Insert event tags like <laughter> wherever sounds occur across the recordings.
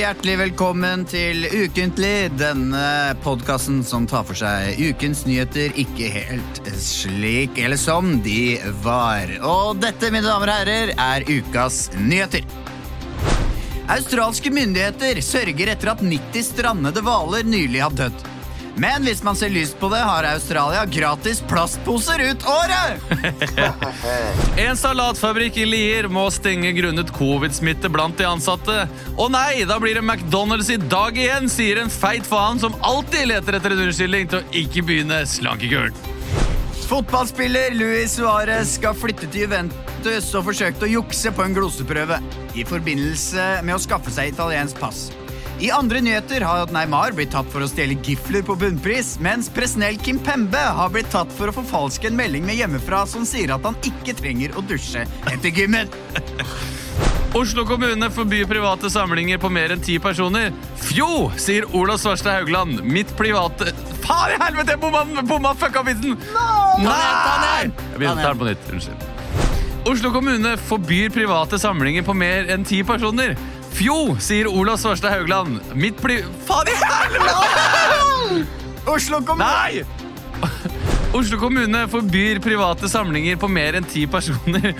hjertelig velkommen til Ukentlig. Denne podkasten som tar for seg ukens nyheter ikke helt slik eller som de var. Og dette, mine damer og herrer, er ukas nyheter. Australske myndigheter sørger etter at 90 strandede hvaler nylig har dødd. Men hvis man ser lyst på det, har Australia gratis plastposer ut året! <laughs> En salatfabrikk i Lier må stenge grunnet covid-smitte blant de ansatte. Å nei, da blir det McDonald's i dag igjen, sier en feit faen som alltid leter etter en unnskyldning til å ikke begynne slankekuren. Fotballspiller Luis Suárez skal flytte til Juventus og forsøkte å jukse på en gloseprøve i forbindelse med å skaffe seg italiensk pass. I andre nyheter har Neymar blitt tatt for å stjele gifler på bunnpris, mens Presnell Kimpembe har blitt tatt for å forfalske en melding med hjemmefra som sier at han ikke trenger å dusje etter gymmen. Oslo kommune forbyr private samlinger på mer enn ti personer. Fjo, sier Olav Svarstad Haugland. Mitt private Faen i helvete! Jeg bomma, bomma fucka vitsen! Nei! Jeg begynner å ta den på nytt. Unnskyld. Oslo kommune forbyr private samlinger på mer enn ti personer. Fjo, sier Olav Svarstad Haugland. Mitt pli... Faen i helvete! Oslo kommune Nei! Oslo kommune forbyr private samlinger på mer enn ti personer.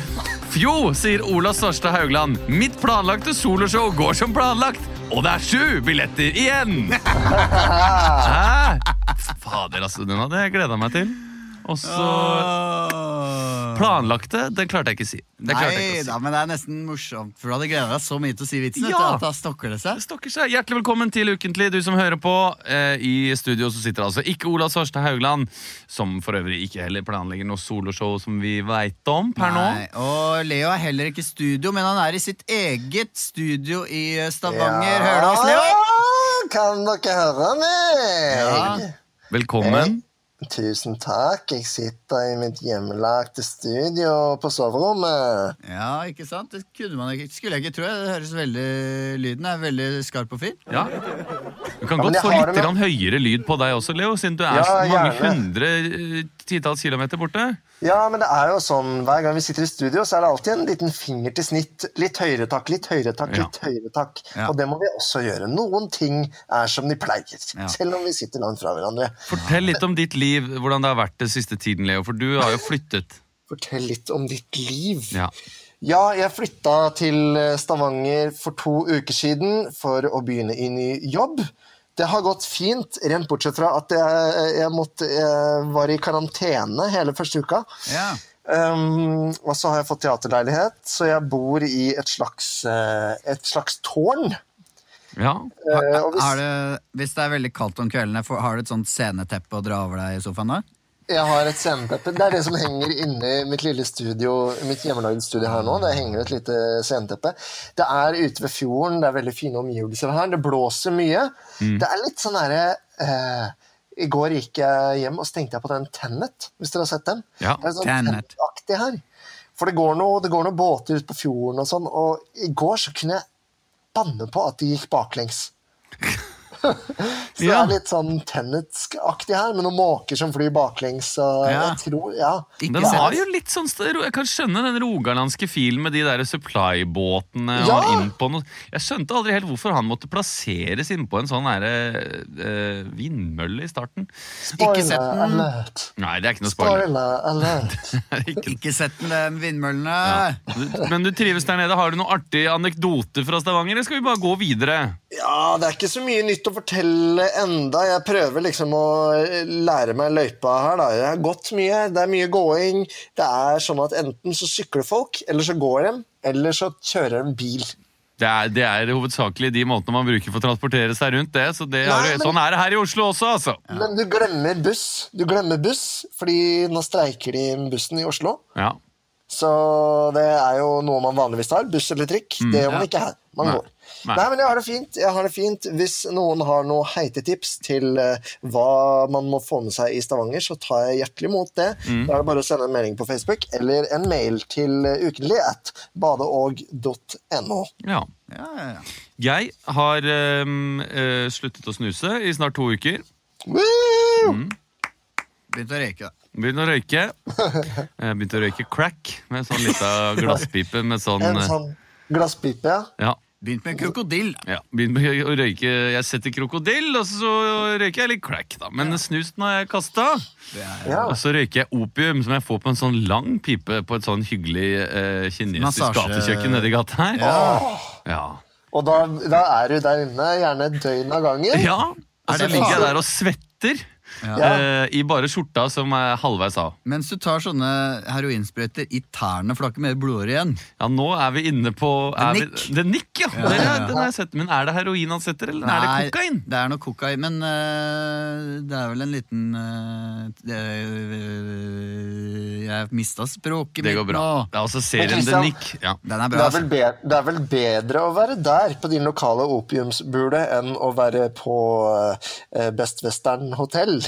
Fjo, sier Olav Svarstad Haugland. Mitt planlagte soloshow går som planlagt, og det er sju billetter igjen! <laughs> Hæ? Fader, altså. Den hadde jeg gleda meg til. Og så Planlagte, det klarte jeg ikke å si. Det Nei ikke å si. da, men det er nesten morsomt, for du hadde gleda deg så mye til å si vitsen. Ja. Da stokker det seg. Stokker seg. Hjertelig velkommen til Ukentlig, du som hører på. Eh, I studio så sitter altså ikke Ola Svarstad Haugland, som for øvrig ikke heller planlegger noe soloshow som vi veit om per nå. Og Leo er heller ikke i studio, men han er i sitt eget studio i Stavanger. Stavanger. Hører du oss, Leo? Kan dere høre meg? Ja. Velkommen. Tusen takk. Jeg sitter i mitt hjemmelagte studio på soverommet. Ja, ikke sant? Det kunne man ikke, skulle jeg ikke tro. Det høres veldig Lyden er veldig skarp og fin. Ja. Kan godt få litt med- høyere lyd på deg også, Leo, siden du er Ja, så mange gjerne. hundre eh, titalls kilometer borte. Ja, men det er jo sånn, Hver gang vi sitter i studio, så er det alltid en liten finger til snitt. Litt høyere takk, litt høyere takk, Ja. litt høyere takk. Ja. Og det må vi også gjøre. Noen ting er som de pleier, Ja. selv om vi sitter langt fra hverandre. Fortell litt om ditt liv, hvordan det har vært den siste tiden, Leo, for du har jo flyttet. Fortell litt om ditt liv. Ja. Ja, jeg flytta til Stavanger for to uker siden for å begynne i ny jobb. Det har gått fint, rent bortsett fra at jeg, jeg, måtte, jeg var i karantene hele første uka. Ja. Um, og så har jeg fått teaterleilighet, så jeg bor i et slags, eh, et slags tårn. ja. Eh, og hvis, Har det, hvis det er veldig kaldt om kveldene, har du et sånt sceneteppe å dra over deg i sofaen da? Jeg har et sceneteppe. Det er det som henger inni mitt lille studio, mitt hjemmelagde studio her nå. Det henger et lite sceneteppe. Det er ute ved fjorden, det er veldig fine omgivelser her. Det blåser mye. Det er litt sånn derre eh, I går gikk jeg hjem og så tenkte jeg på den Tennet, hvis dere har sett den. Ja, det er sånn Tenet. Tenet-aktig her. For det går, noe, det går noen båter ut på fjorden og sånn, og i går så kunne jeg banne på at de gikk baklengs. <laughs> <laughs> Så det er litt sånn Tenet-aktig her, med noen måker som flyr baklengs. Og Ja. jeg tror, ja. Den har jo litt sånn Jeg kan skjønne den rogalandske filen med de der supply-båtene Ja. og inn på noe Jeg skjønte aldri helt hvorfor han måtte plasseres innpå en sånn derre uh, vindmølle i starten. Ikke sett Spoiler den. alert. Nei, det er ikke noe spoiler. Spoiler alert. <laughs> Ikke- Ikke sett den, vindmøllene. Ja. Men du trives der nede. Har du noen artige anekdoter fra Stavanger, eller skal vi bare gå videre? Ja, det er ikke så mye nytt å fortelle enda. Jeg prøver liksom å lære meg løypa her, da. Jeg har gått mye, det er mye gåing. Det er sånn at enten så sykler folk, eller så går de, eller så kjører de bil. Det er, det er hovedsakelig de måtene man bruker for å transportere seg rundt det. Så det har, Nei, men- Sånn er det her i Oslo også, altså. Men du glemmer buss. Du glemmer buss, fordi nå streiker de bussen i Oslo. Ja. Så det er jo noe man vanligvis tar. Buss eller trikk. det gjør man ja. ikke her. Man Nei. går. Nei. Nei. men jeg har det fint. Jeg har det fint. Hvis noen har noen heitetips til eh, hva man må få med seg i Stavanger, så tar jeg hjertelig imot det. Da er det bare å sende en melding på Facebook eller en mail til eh, ukentlig at badeog.no. ja. Ja, ja, ja. Jeg har um, uh, sluttet å snuse i snart to uker. Mm. Begynt å røyke, da. Begynte å røyke. <laughs> Jeg begynte å røyke crack med sånn lita glasspipe med sånn En sånn glasspipe, ja. Ja. Begynt med krokodill. Ja, Begynt med å røyke Jeg setter krokodill, og så røyker jeg litt crack, da. Men snusen har jeg kasta. Ja. Og så røyker jeg opium, som jeg får på en sånn lang pipe på et sånn hyggelig eh, kinesisk gatekjøkken nedi gata her. Ja. Og da, da er du der inne gjerne et døgn av gangen. ja. Og så ligger jeg der og svetter. Ja. eh, I bare skjorta som er halvveis av. Mens du tar sånne heroinsprøyter i tærne, for det er ikke mer blodåre igjen. Ja, nå er vi inne på er vi. Det er nikk, ja! Ja, Det er- ja. Den har jeg sett. Men er det heroin han setter, eller er det kokain? det er noe kokain, men uh, det er vel en liten uh, det, øh, Jeg mista språket Det går bra. nå. Det er også serien The Nick. Ja. Den er Det er, vel Altså. det er vel bedre å være der, på din lokale opiumsbule, enn å være på Best Western hotell.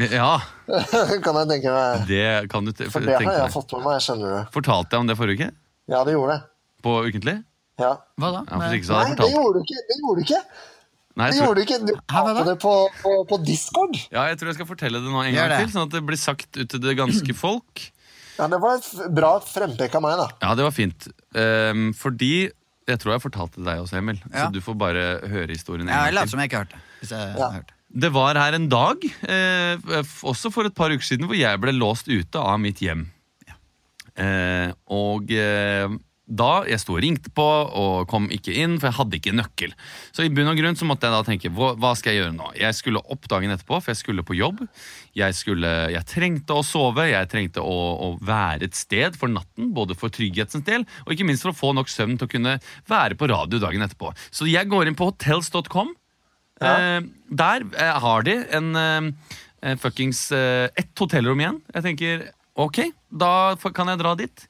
Ja, <laughs> kan jeg tenke meg. det kan du For det tenke har jeg deg. fått med meg, skjønner du. Fortalte jeg om det forrige uke? Ja, det gjorde det. På Ukentlig? Ja. Hva da? Ja, for Nei, det fortalt. gjorde du ikke! Det gjorde du ikke! Nei, Det gjorde du ikke. Du talte det på, på, på Discord. ja, jeg tror jeg skal fortelle det nå en gang til, sånn at det blir sagt ut til det ganske <clears throat> folk. Ja, Det var et bra frempek av meg, da. Ja, det var fint. Um, fordi Jeg tror jeg fortalte det deg også, Emil. Ja. Så du får bare høre historien Ja, jeg later som jeg ikke hørte. Hvis jeg Ja. hørte. Det var her en dag, eh, også for et par uker siden, hvor jeg ble låst ute av mitt hjem. Eh, og eh, da jeg sto og ringte på og kom ikke inn, for jeg hadde ikke nøkkel. Så i bunn og grunn så måtte jeg da tenke, hva, hva skal jeg gjøre nå? Jeg skulle opp dagen etterpå, for jeg skulle på jobb. Jeg, skulle, jeg trengte å sove, jeg trengte å, å være et sted for natten, både for trygghetens del, og ikke minst for å få nok søvn til å kunne være på radio dagen etterpå. Så jeg går inn på hotels.com, Eh, der eh, har de en eh, fuckings eh, ett hotellrom igjen. Jeg tenker ok, da kan jeg dra dit.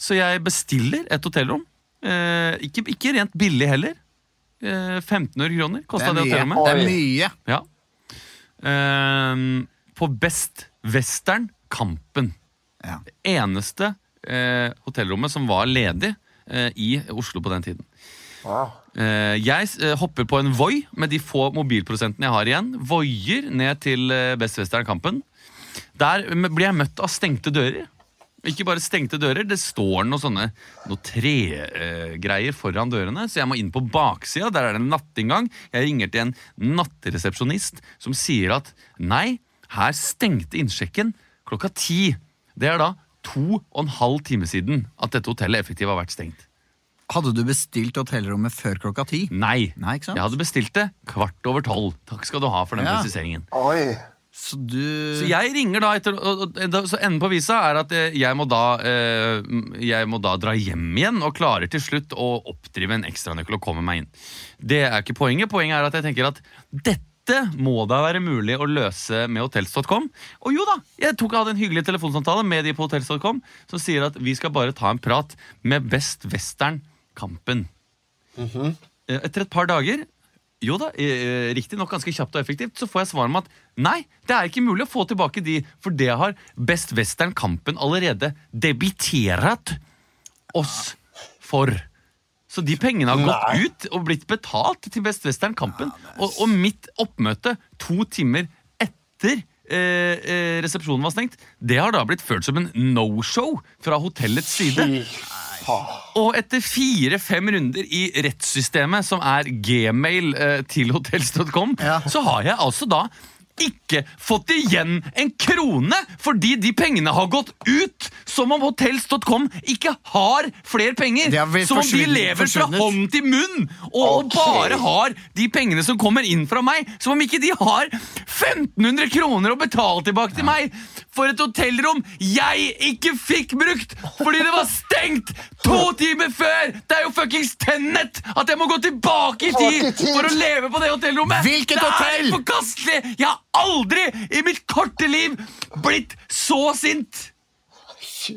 Så jeg bestiller et hotellrom. Eh, ikke, ikke rent billig heller. Eh, 1500 kroner Det kosta det, hotellrommet. Det er mye. Ja. Ehm, på Best Western Kampen. Ja. Det eneste eh, hotellrommet som var ledig eh, i Oslo på den tiden. Wow. Eh, jeg eh, hopper på en Voi med de få mobilprosentene jeg har igjen. Voier ned til eh, Best Western Kampen. Der blir jeg møtt av stengte dører. Ikke bare stengte dører, det står noen sånne noe tregreier foran dørene, så jeg må inn på baksida. Der er det en nattinngang. Jeg ringer til en nattresepsjonist som sier at nei, her stengte innsjekken klokka ti. Det er da to og en halv time siden at dette hotellet effektivt har vært stengt. Hadde du bestilt hotellrommet før klokka ti? Nei. Nei, ikke sant? Jeg hadde bestilt det kvart over tolv. Takk skal du ha for den Ja. presiseringen. Oi. Så du Så jeg ringer da etter og, og, da- Så enden på visa er at eh, jeg må da eh, Jeg må da dra hjem igjen og klarer til slutt å oppdrive en ekstranøkkel og komme meg inn. Det er ikke poenget. Poenget er at jeg tenker at dette må da være mulig å løse med hotels.com. Og jo da, jeg tok hadde en hyggelig telefonsamtale med de på hotels.com som sier at vi skal bare ta en prat med Best Western Kampen. Eh, Etter et par dager jo da, eh, riktignok ganske kjapt og effektivt, så får jeg svar om at nei, det er ikke mulig å få tilbake de, for det har Best Western Kampen allerede debitert oss for. Så de pengene har gått ut og blitt betalt til Best Western Kampen. Og, og mitt oppmøte to timer etter eh, eh, resepsjonen var stengt, det har da blitt ført som en no-show fra hotellets side. Og etter fire-fem runder i rettssystemet, som er gmail eh, til hotels.com, så har jeg altså da ikke fått igjen en krone fordi de pengene har gått ut! Som om hotels.com ikke har flere penger! Som om de lever fra hånd til munn! Og, okay. Bare har de pengene som kommer inn fra meg! Som om ikke de har 1500 kroner å betale tilbake til meg for et hotellrom jeg ikke fikk brukt fordi det var stengt to timer før! Det er jo fuckings Tennet at jeg må gå tilbake i tid for å leve på det hotellrommet! Hvilket det hotell? er forkastelig! Jeg har aldri i mitt korte liv blitt så sint! Fy.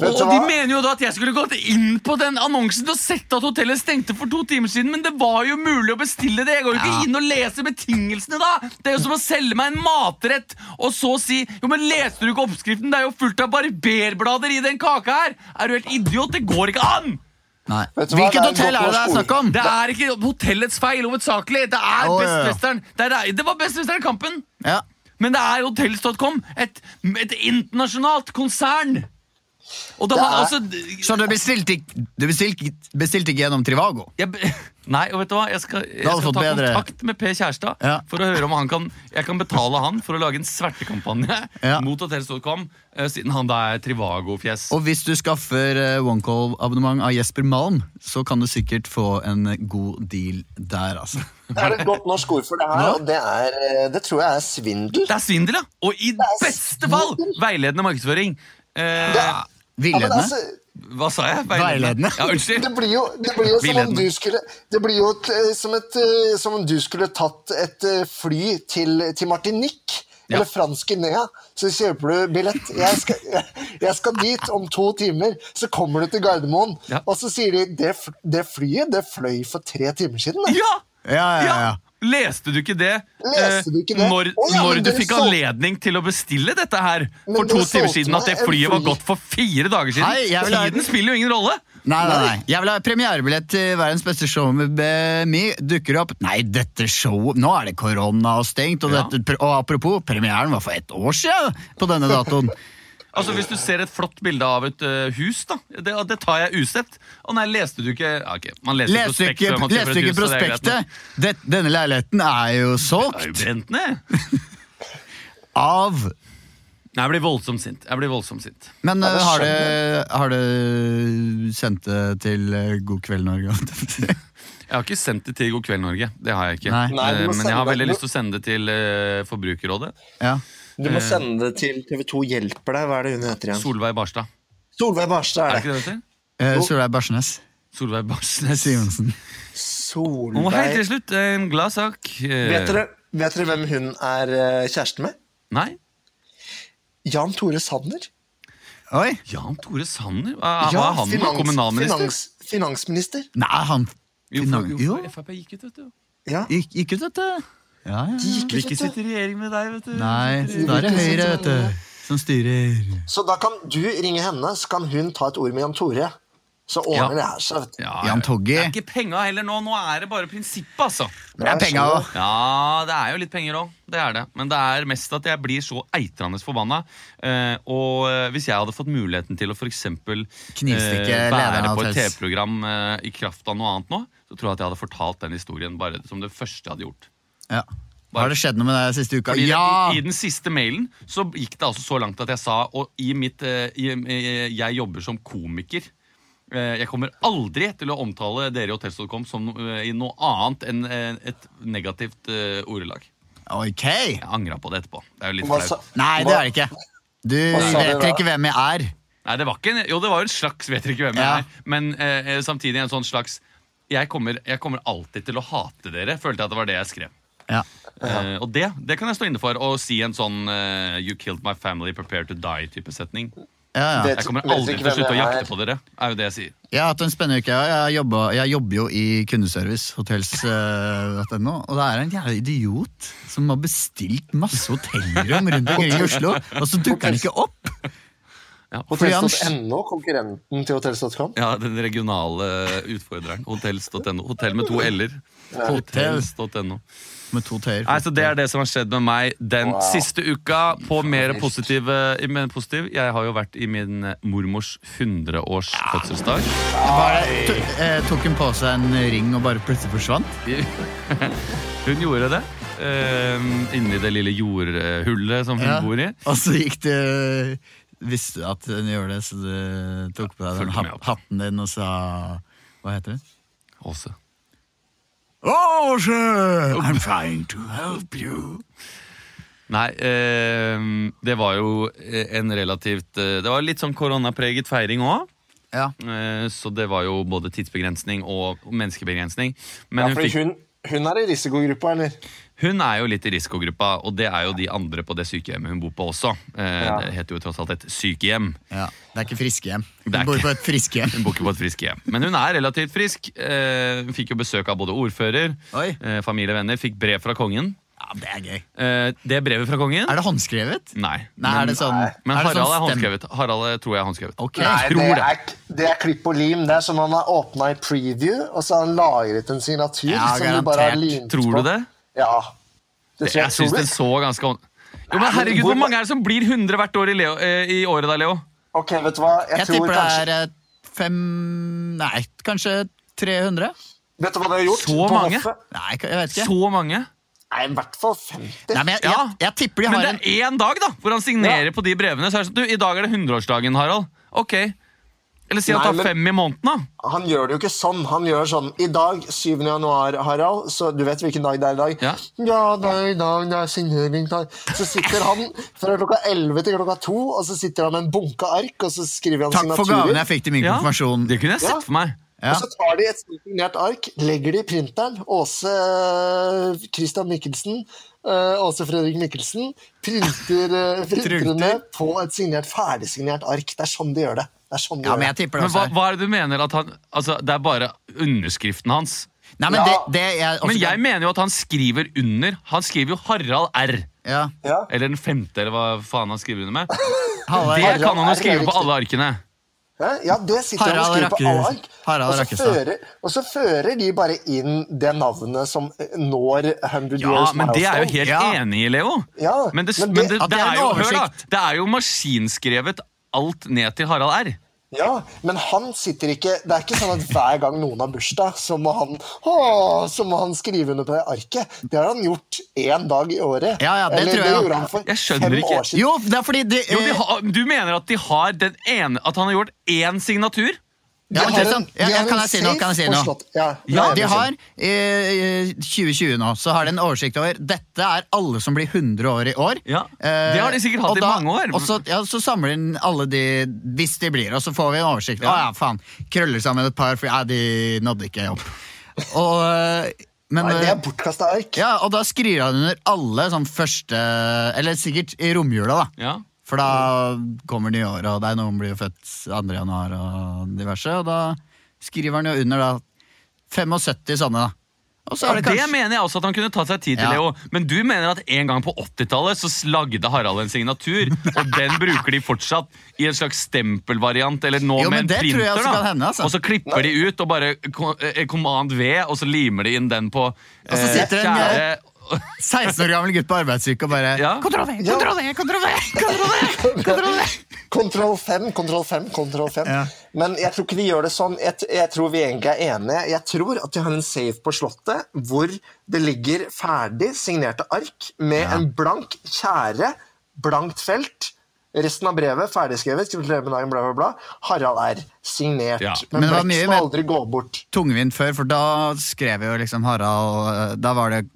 Vet Og de mener jo da at jeg skulle gått inn på den annonsen og sett at hotellet stengte for to timer siden, men det var jo mulig å bestille det. Jeg går jo ikke Ja. inn og leser betingelsene da. Det er jo som å selge meg en matrett og så si jo, men leste du ikke oppskriften? Det er jo fullt av barberblader i den kaka her. Er du helt idiot? Det går ikke an! Nei. Hva? Hvilket hotell er det det er snakk om? Det er ikke hotellets feil, hovedsakelig. Det er ja, Best ja. Western. Det, er, det var Best Western Kampen. Ja. Men det er hotels.com, et, et internasjonalt konsern. Og da, Det er- altså, Så du bestilte, ikke- du bestilte, bestilte ikke gjennom Trivago? jeg, be- <laughs> Nei, og vet du hva? Jeg skal, jeg hadde skal ta bedre- kontakt med Per Kjærstad Ja. for å høre om han kan Jeg kan betale han for å lage en svertekampanje <laughs> Ja. mot Hotell.com, eh, siden han da er Trivago-fjes. Og hvis du skaffer eh, OneCall-abonnement av Jesper Malm, så kan du sikkert få en god deal der, altså. <laughs> Det er et godt norsk ord for det her, og det, er, eh, det tror jeg er svindel. Det er svindel, ja! Og i beste fall veiledende markedsføring. Eh, Det er- Ja, Villedende? altså, hva sa jeg? Veiledende. Ja, unnskyld. det blir jo, det blir jo som om du skulle Det blir jo et, eh, som, et, eh, som om du skulle tatt et eh, fly til, til Martinique. Ja. Eller fransk Guinea, så kjøper du billett. Jeg skal, jeg, jeg skal dit om to timer. Så kommer du til Gardermoen, Ja. og så sier de det, det flyet det fløy for tre timer siden. det». Ja! Ja, ja, ja. Leste du ikke det, Leste du ikke det? eh, når, oh, ja, når du fikk så... anledning til å bestille dette her Men for to timer siden? At det flyet var gått for fire dager siden? Nei, vil Tiden spiller jo ingen rolle! Nei, nei, nei. Jeg vil ha premierebillett til verdens beste show med BMI. Dukker opp Nei, dette showet Nå er det korona og stengt. Og, dette, og apropos, premieren var for ett år siden på denne datoen. <laughs> Altså Hvis du ser et flott bilde av et uh, hus, da det, det tar jeg usett. Å nei, leste du ikke ja, ok, Man leser Leste du prospekt ikke, man leste ikke hus, prospektet? Det, denne leiligheten er jo solgt! Det er jo brent ned. <laughs> av Nei, Jeg blir voldsomt sint. Jeg blir voldsomt sint. Men Ja, eh, har, du, det, har du, sendt det til eh, God kveld, Norge? Jeg har ikke sendt det til God kveld, Norge. Det har jeg ikke. Nei. Nei, Eh, Men jeg har det- veldig lyst til å sende det til uh, Forbrukerrådet. ja. Du må sende det til TV2 Hjelper deg. Hva er det hun heter igjen? Solveig Barstad. Solveig Barstad Er det er det. ikke det det heter? Solveig Barsnes. Solveig Barsnes. Simonsen. Og helt til Solveig slutt, en glad sak. Eh, vet dere, vet dere hvem hun er kjæreste med? Nei? Jan Tore Sanner. Oi! Jan Tore Sanner? Hva er han? finans- Kommunalminister? Finans, finansminister. Nei, han Finan- jo. for Frp gikk ut, vet du. Ja. gikk, gikk ut, vet du. Ja, ja. De gikk ut, ikke vet du. sitte i regjering med deg, vet du. Nei, da er det Høyre, vet du, som styrer. Så da kan du ringe henne, så kan hun ta et ord med Jan Tore. Så ordner det her seg. Ja, Jan. Toggi. Det er ikke penga heller nå. Nå er det bare prinsippet, altså. Det er penga òg. Ja, det er jo litt penger òg. Det er det. Men det er mest at jeg blir så eitrende forbanna. Eh, og eh, hvis jeg hadde fått muligheten til å f.eks. Eh, være på et TV-program eh, i kraft av noe annet nå, så tror jeg at jeg hadde fortalt den historien bare som det første jeg hadde gjort. Ja. Har det skjedd noe med deg siste uka? Fordi det- Ja! i, I den siste mailen så gikk det altså så langt at jeg sa Og i mitt eh, i, eh, Jeg jobber som komiker. Eh, Jeg kommer aldri til å omtale dere i Hotels.com som eh, i noe annet enn eh, et negativt ordelag. Ok! Jeg angra på det etterpå. Det er jo litt flaut. Nei, det er det ikke. Du vet ikke hvem jeg er. Nei, det var ikke en, jo, det var jo en slags Vet dere ikke hvem Ja. jeg er. Men eh, eh, samtidig en sånn slags jeg kommer, jeg kommer alltid til å hate dere, følte jeg at det var det jeg skrev. Ja. Eh, og det, det kan jeg stå inne for. Å si en sånn uh, 'you killed my family, prepare to die'-type setning. Ja, ja. Vet- Jeg kommer aldri til å slutte å jakte på dere. er jo det jeg sier. Jeg har hatt en spennende uke. Jeg, har jobbet- jeg jobber jo i kundeservice, hotels.no, og det er en jævla idiot som har bestilt masse hotellrom rundt omkring i Oslo, og så dukker han ikke opp! Hotels.no, konkurrenten til hotels.com. Ja, Den regionale utfordreren. Hotels.no. Hotell med to l-er. Hotels.no. Med to t-er. Nei, så Det er det som har skjedd med meg den Wow. siste uka. På mer positiv, mer positiv. Jeg har jo vært i min mormors 100-års fødselsdag. Eh, tok hun på seg en ring og bare plutselig forsvant? <laughs> Hun gjorde det. eh, inni det lille jordhullet som hun Ja. bor i. Og så gikk det Visste du at hun gjorde det, så du tok på deg den hatten din og sa Hva heter det? Åse. Oh, sir, I'm trying to help you. Nei, eh, det var jo eh, en relativt eh, Det var litt sånn koronapreget feiring òg. Ja. Eh, så det var jo både tidsbegrensning og menneskebegrensning. Men Ja, hun, fikk, hun, hun er i risikogruppa, eller? Hun er jo litt i risikogruppa, og det er jo de andre på det sykehjemmet hun bor på også. Eh, Ja. Det heter jo tross alt et sykehjem. ja. Det er ikke friskehjem. Er <laughs> Hun bor ikke- på et friskehjem. Hun bor ikke på et friskehjem. Men hun er relativt frisk. Eh, hun fikk jo besøk av både ordfører, Oi. eh, familie og venner. Fikk brev fra kongen. Ja, det er gøy. Det det brevet fra kongen Er det håndskrevet? Nei. Nei, er det sånn Men er det Harald sånn er håndskrevet. Harald er- tror jeg er håndskrevet. Okay. Nei, tror det det. er, det er klipp og lim. Det er som han har åpna i preview, og så har han lagret en signatur Ja, som du bare har limt Tror på. du det? Ja. Det Jeg syns den så ganske. Jo, men herregud, Hvor Hvor mange er det som blir 100 hvert år i, Leo, eh, i året da, Leo? Ok, vet du hva? Jeg, Jeg tror tipper det er eh, fem Nei, kanskje 300? Vet du hva det har gjort? Så mange? Nei, jeg vet ikke. Så mange. Nei, i hvert fall 50. Nei, men jeg, Ja. jeg, jeg tipper de Men det er én dag da, hvor han signerer på de brevene. Så er det sånn, du, I dag er det 100-årsdagen, Harald. Ok. Eller si at det er fem i måneden, da. Han gjør det jo ikke sånn. Han gjør sånn I dag, 7. januar, Harald, så du vet hvilken dag det er i dag? Ja. ja det er i dag, det er signeringsdag. Så sitter han fra klokka 11 til klokka 2, og så sitter han med en bunke ark, og så skriver han Takk for signaturer. gaven jeg fikk til min Ja, konfirmasjon. det kunne jeg sett Ja. for meg. Ja. Og så tar de et signert ark, legger det i printeren. Åse eh, Christian Mikkelsen, eh, Åse Fredrik Mikkelsen, printer, eh, printer det ned på et signert, ferdigsignert ark. Det er sånn de gjør det. Det, er sånn Ja, men jeg det. tipper det Men hva, hva er det du mener at han Altså, det er bare underskriften hans. Nei, men Ja. det, det jeg også Men jeg mener jo at han skriver under. Han skriver jo Harald R. ja. Ja. Eller den femte, eller hva faen han skriver under med. <laughs> Det kan han jo er skrive på alle arkene. Ja, det sitter han og skriver på alle ark. Harald Og så, fører, og så fører de bare inn det navnet som eh, når 100 Ja, years men det er jo helt Ja. enig i, Leo. Ja, Men det, men men det- det, det det er er jo Hør, da. Det er jo maskinskrevet alt ned til Harald R. Ja, men han sitter ikke Det er ikke sånn at hver gang noen har bursdag, så må han, å, så må han skrive under på det arket. Det har han gjort én dag i året. Ja, ja, det Eller tror jeg, det gjorde han for Jeg skjønner fem ikke. år siden. Jo, det er fordi det, Jo, de har, du mener at de har den ene At han har gjort én signatur? Ja, De men har en-. Ja, ja, kan jeg si noe? Kan jeg si noe? Ja, Ja, de har. I 2020 nå så har de en oversikt over Dette er alle som blir 100 år i år. Ja, Eh, det har de sikkert hatt da, i mange år. Og så, ja, så samler de alle de hvis de blir, og så får vi en oversikt. Å ja, faen. Krøller sammen et par, for ja, de nådde ikke opp. Og, eh, men, Nei, det eh, er bortkasta ark. ja, og da skriver han under alle sånn første Eller sikkert i romjula, da. Ja. For da kommer nye år, og det er noen blir jo født 2. januar og diverse. Og da skriver han jo under da 75 sånne, da. Ja, det det mener jeg også at han kunne tatt seg tid til, Ja. Leo. Men du mener at en gang på 80-tallet så slagde Harald en signatur, og den bruker de fortsatt i en slags stempelvariant, eller nå Jo, med en det tror jeg printer, da. hende, altså. Og så klipper de ut og bare eh, command V, og så limer de inn den på Og så eh, kjære 16 år gammel gutt på arbeidsuke og bare Ja. Kontroll V, kontroll V, kontroll V! Kontroll V, kontroll V! Kontroll 5, kontroll 5, kontroll 5. Ja. Men jeg tror ikke vi gjør det sånn. Jeg, jeg tror vi egentlig er enige. Jeg tror at de har en safe på Slottet hvor det ligger ferdig signerte ark med en blank kjære, blankt felt. Resten av brevet ferdigskrevet. bla, bla, bla. Harald R. Signert. Ja. Men, Men blekk skal aldri gå bort. Tungvint før, for da skrev jo liksom Harald eh, Da var det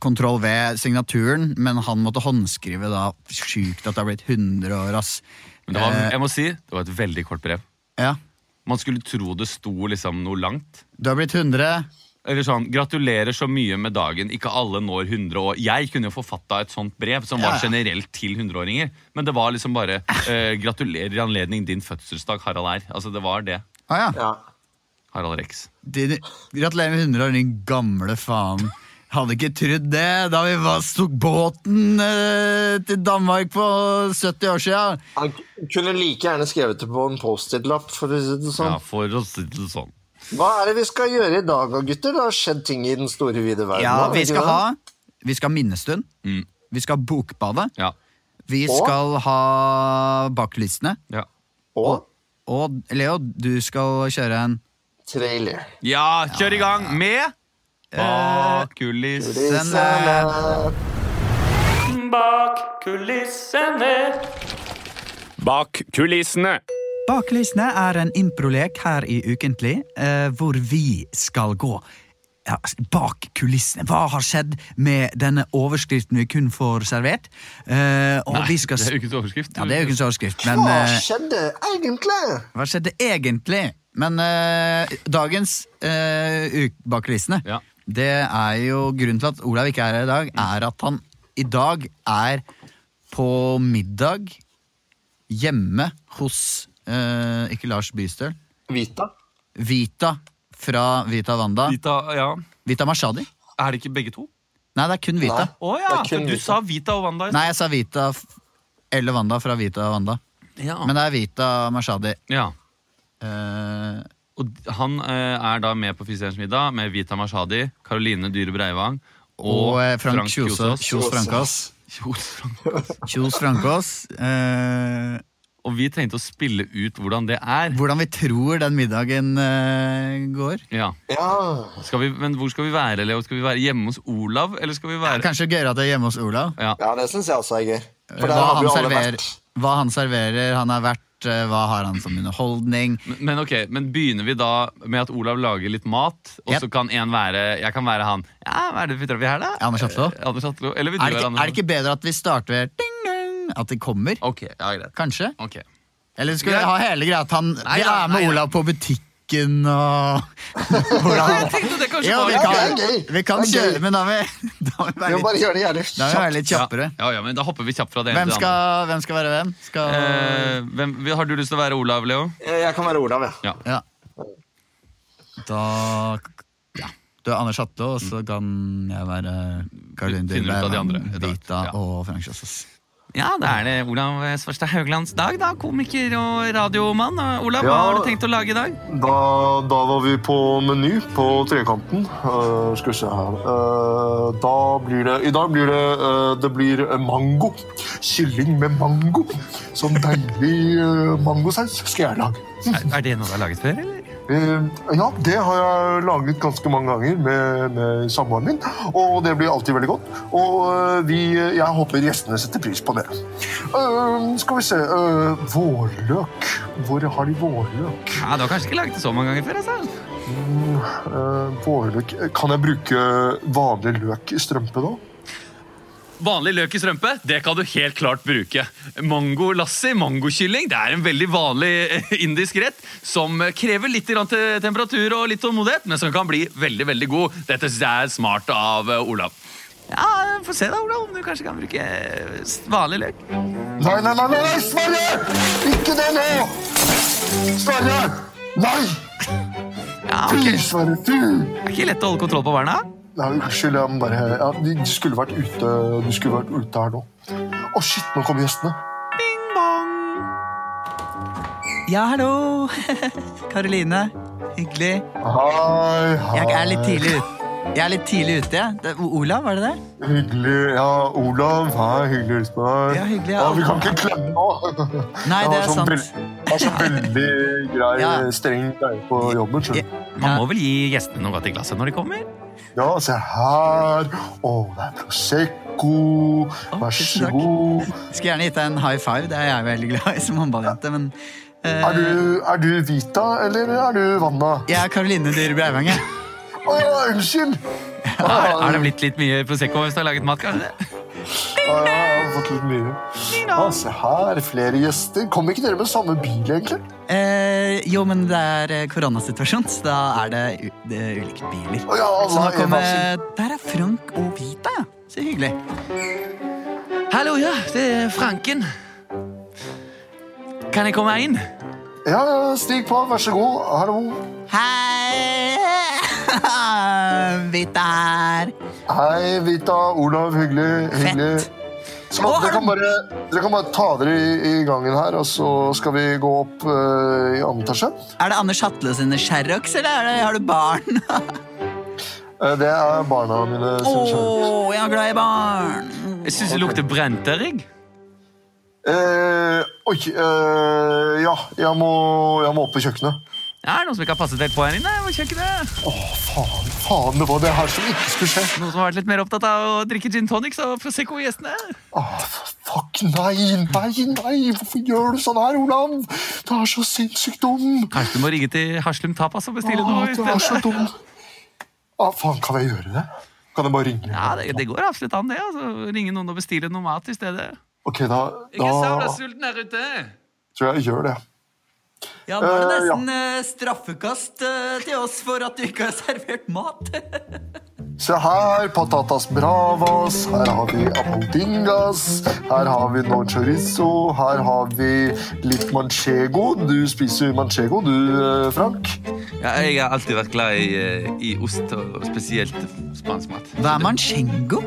kontroll V-signaturen, men han måtte håndskrive da. Sjukt at det har blitt 100 år, ass. Men det var, Eh, jeg må si, det var et veldig kort brev. ja. Man skulle tro det sto liksom noe langt. Du har blitt 100. Eller sånn, Gratulerer så mye med dagen. Ikke alle når 100 år. Jeg kunne jo forfatta et sånt brev som var generelt til 100-åringer. Men det var liksom bare eh, 'Gratulerer i anledning din fødselsdag, Harald R'. Altså, det var det. Ah, ja. Ja. Harald Rex. Din, gratulerer med 100 år, din gamle faen. Hadde ikke trodd det da vi var, tok båten eh, til Danmark på 70 år siden. Han kunne like gjerne skrevet det på en Post-It-lapp. for å si det sånn. Ja, for å si det sånn. Hva er det vi skal gjøre i dag, da, gutter? Det har skjedd ting i den store, vide verden. Ja, vi skal ha Vi skal ha minnestund. Mm. Vi skal ha Bokbadet. Ja. Vi Og? skal ha baklistene. Ja. Ja. Og Og Leo, du skal kjøre en trailer. ja, kjør i gang med Bak kulissene. Er- Bak kulissene. Bak kulissene. Bak kulissene er en improlek her i Ukentlig, eh, hvor vi skal gå ja, bak kulissene. Hva har skjedd med denne overskriften vi kun får servert? Eh, og Nei, vi skal det er ukens overskrift. Ja, det er ukens overskrift, men Hva eh, skjedde egentlig? hva skjedde egentlig? Men eh, dagens uh, Bak kulissene, Ja. Det er jo grunnen til at Olav ikke er her i dag, er at han i dag er på middag hjemme hos eh, ikke Lars Bystøl, Vita. Vita fra Vita Wanda. Vita, ja. Vita Mashadi. Er det ikke begge to? Nei, det er kun Vita. Nei. oh, ja, kun du Vita. sa Vita og Wanda. Nei, jeg sa Vita eller Wanda fra Vita Wanda. sted. Ja. Men det er Vita Mashadi. ja. Eh, Og han eh, er da med på Fiserens middag med Vita Mashadi, Karoline Dyhre Breivang og eh, Frank Kjosås. Kjos Frankås. Kjos Frankås. Kjos Frankås. Eh, Og vi tenkte å spille ut hvordan det er. Hvordan vi tror den middagen eh, går. Ja. Ja. Skal vi, men hvor skal vi være, Leo? Skal vi være hjemme hos Olav, eller skal vi være Kanskje gøyere at det er hjemme hos Olav. Ja. ja, det syns jeg også er gøy. For der Hva har han, vi jo alle vært. hva han serverer, han vært, eh, hva har han som underholdning. Men, men ok, men begynner vi da med at Olav lager litt mat, og Yep. så kan en være Jeg kan være han. Ja, hva er det vi vi her, da? Anders Hatlo? Eh, Anders Hatlo. Eller vil du Er det, ikke, Anders? er det ikke bedre at vi starter ved ding, ding, at de kommer? Ok, ja, greit. Kanskje? Okay. Eller skal vi ha hele greia at han, Nei, vi er med. Olav på butikken og <laughs> hvordan Jeg tenkte det kanskje Ja, vi var Ja, kan, det er gøy. vi kan kjøre, men da må vi, <laughs> da må vi Vi være litt, bare gjøre det jævlig da må vi være litt kjappere. Ja, ja, men Da hopper vi kjapt fra det ene Hvem til det andre. hvem skal være hvem? Skal, Eh, hvem, har du lyst til å være Olav, Leo? Jeg kan være Olav. Ja. ja. Da ja. Du er Anders Hatte og så kan jeg være Karoline Dyrberg, Vita ja. og Frank Kjosås. Ja, da er det Olav Svarstad Hauglands dag, da. Komiker og radiomann. Olav, hva har du tenkt å lage i dag? Da, da var vi på Meny på Trekanten. Uh, skal vi se her uh, Da blir det I dag blir det uh, Det blir mango. Kylling med mango. Sånn deilig uh, mangosaus skal jeg lage. Er, er det noe du har laget før, eller? Eh, ja, det har jeg laget ganske mange ganger med, med samboeren min. Og det blir alltid veldig godt. Og eh, vi, jeg håper gjestene setter pris på det. Eh, skal vi se eh, Vårløk. Hvor har de vårløk? Ja, Du har kanskje ikke laget det så mange ganger før? altså? Eh, vårløk Kan jeg bruke vanlig løk i strømpe da? Vanlig løk i strømpe, det kan du helt klart bruke. Mango lassi, mangokylling, det er en veldig vanlig eh, indisk rett som krever litt temperatur og litt tålmodighet, men som kan bli veldig, veldig god. Dette synes jeg er smart av eh, Olav. Ja, Få se da, Olav, om du kanskje kan bruke eh, vanlig løk. Nei, nei, nei, nei, Sverre! Ikke det nå! Sverre! Nei! Ja, Fy. Sverre, fy! Det er ikke lett å holde kontroll på barna. Nei, unnskyld, jeg må bare ja, de, de skulle vært ute Du skulle vært ute her nå. Å, shit, nå kommer gjestene. Bing bong. Ja, hallo! <laughs> Karoline. Hyggelig. Hei, hei. Jeg er litt tidlig ute. Jeg er litt tidlig ute. Det Olav, var det det? Hyggelig. Ja, Olav. Hei, hyggelig å hilse på deg. Ja, hyggelig, ja. vi kan ikke klemme nå. Nei, det er sånn sant. Jeg har så veldig grei, Ja. streng greie på jobben. Selv. du. Man må vel gi gjestene noe godt i glasset når de kommer? Ja, se her. Å, det er Prosecco. Vær så god. Skulle gjerne gitt deg en high five, det er jeg veldig glad i som håndballjente, men Uh... Er du, er du Vita, eller er du Vanna? Jeg er Karoline Dyhre Breivang, jeg. Å ja, unnskyld! Er, er det blitt litt mye Prosecco hvis du har laget mat? kanskje? Ja, jeg har fått litt mye. Ja, se her, flere gjester. Kommer ikke dere med samme bil, egentlig? Eh, jo, men det er eh, koronasituasjon, så da er det, u det er ulike biler. Oh, ja, Så nå kommer. Der er Frank og Vita, ja. Så hyggelig. Hallo, ja, det er Franken. Kan jeg komme inn? Ja, ja, stig på. Vær så god. Hallo. Hei! <laughs> Vita her. Hei, Vita. Olav, hyggelig. hyggelig. Så Å, dere, kan bare, dere kan bare ta dere i, i gangen her, og så skal vi gå opp uh, i andre etasje. Er det Anders Hatle sine Sherrox, eller er det, har du barn? <laughs> Eh, det er barna mine. Å, kjører. jeg er glad i barn. Jeg syns det lukter brent der, jeg. Eh, oi, eh, ja, jeg må, jeg må opp på kjøkkenet. Ja, er det noen som ikke har passet helt på her inne på kjøkkenet? Å, faen, faen, det var det her som ikke skulle skje. Noen som har vært litt mer opptatt av å drikke gin tonics og Prosecco-gjestene? Åh, fuck, nei, nei, nei, hvorfor gjør du sånn her, Olav? Du er så sinnssykt dum. Kanskje du må ringe til Haslum Tapas og bestille Åh, noe? i du er så dum. Å, faen, kan jeg gjøre det? Kan jeg bare ringe? Ja, det, det går absolutt an, det. altså. Ringe noen og bestille noe mat i stedet. Ok, da, da... Ikke savn deg sulten her ute. tror jeg jeg gjør det. Ja, nå er det Eh, ja. nesten eh, straffekast uh, til oss for at du ikke har servert mat. <laughs> Se her, patatas bravas, her har vi apodingas. her har vi no chorizo, her har vi litt manchego. Du spiser manchego, du, eh, Frank? Ja, jeg har alltid vært glad i, eh, i ost, og spesielt spansk mat. Hva er manchego?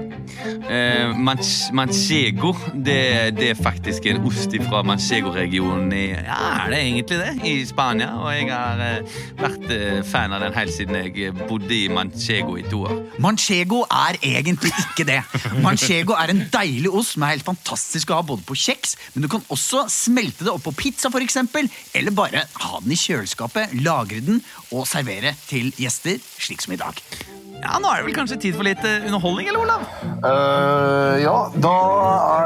Eh, manch manchego, det, det er faktisk en ost fra Manchego-regionen i Ja, er egentlig det? I Spania. Og jeg har eh, vært fan av den helt siden jeg bodde i Manchego i to år. Manchego er egentlig ikke det. Manchego er en deilig ost som er helt fantastisk å ha både på kjeks, men du kan også smelte det opp på pizza, for eksempel, eller bare ha den i kjøleskapet, lagre den og servere til gjester, slik som i dag. Ja, Nå er det vel kanskje tid for litt eh, underholdning, eller, Olav? Uh, ja, da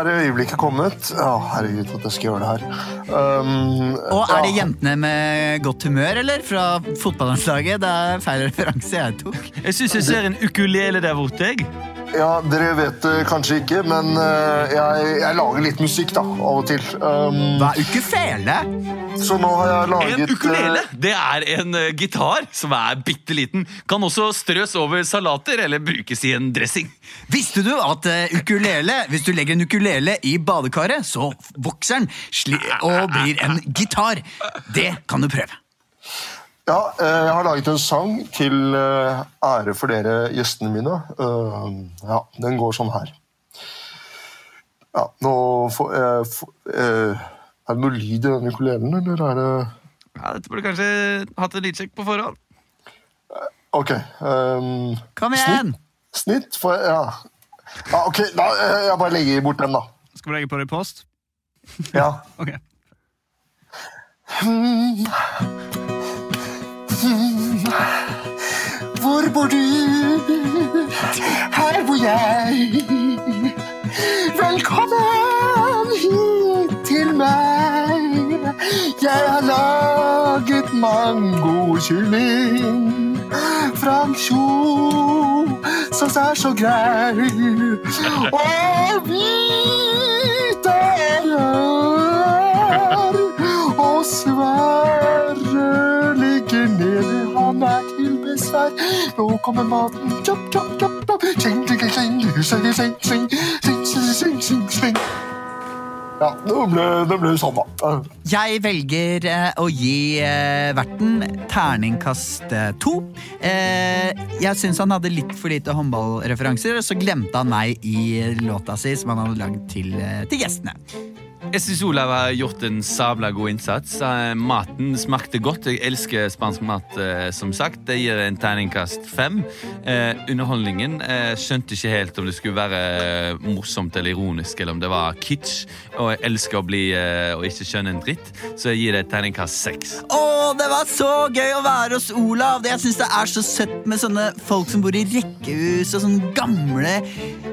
er øyeblikket kommet. Å, herregud, at jeg skal gjøre det her. Um, Og er det jentene med godt humør, eller? Fra fotballandslaget? Det er feil referanse jeg tok. Jeg syns jeg ser en ukulele der borte. jeg. Ja, Dere vet det kanskje ikke, men eh, jeg, jeg lager litt musikk da, av og til. Um, Hva er ukefele? så nå har jeg laget En ukulele eh, det er en eh, gitar som er bitte liten. Kan også strøs over salater eller brukes i en dressing. Visste du at eh, ukulele, hvis du legger en ukulele i badekaret, så vokser den sli og blir en gitar? Det kan du prøve. Ja, eh, jeg har laget en sang til eh, ære for dere gjestene mine. Eh, ja, den går sånn her. Ja, nå får jeg eh, Er det noe lyd i denne ukulelen, eller er det Ja, Dette burde kanskje hatt en lydsjekk på forhånd. Ok. Um, Kom igjen! snitt? Får jeg Ja. ja ok, da, jeg bare legger bort den, da. Skal vi legge på det i post? Ja. <laughs> Ok. Hvor bor du? Her bor jeg. Velkommen hit til meg. Jeg har laget mangokylling. fra en kjo som er så grei. Og hvite ører. Og Sverre ligger nede, han er til besvær. Nå kommer maten. Chop, chop, chop, chop. Sing, sing, sing, sing, sing, sing, sing, sing, sing, sing. Ja, det ble, det ble sånn, da. Jeg velger eh, å gi eh, verten terningkast eh, to. Eh, jeg syns han hadde litt for lite håndballreferanser, og så glemte han meg i låta si som han hadde lagd til, eh, til gjestene. Jeg syns Olav har gjort en sabla god innsats. Eh, Maten smakte godt. Jeg elsker spansk mat, eh, som sagt. Det gir en terningkast fem. Eh, underholdningen eh, skjønte ikke helt om det skulle være eh, morsomt eller ironisk, eller om det var kitsch. Og jeg elsker å bli eh, og ikke skjønne en dritt, så jeg gir det et terningkast seks. Å, det var så gøy å være hos Olav! Jeg syns det er så søtt med sånne folk som bor i rekkehus og sånne gamle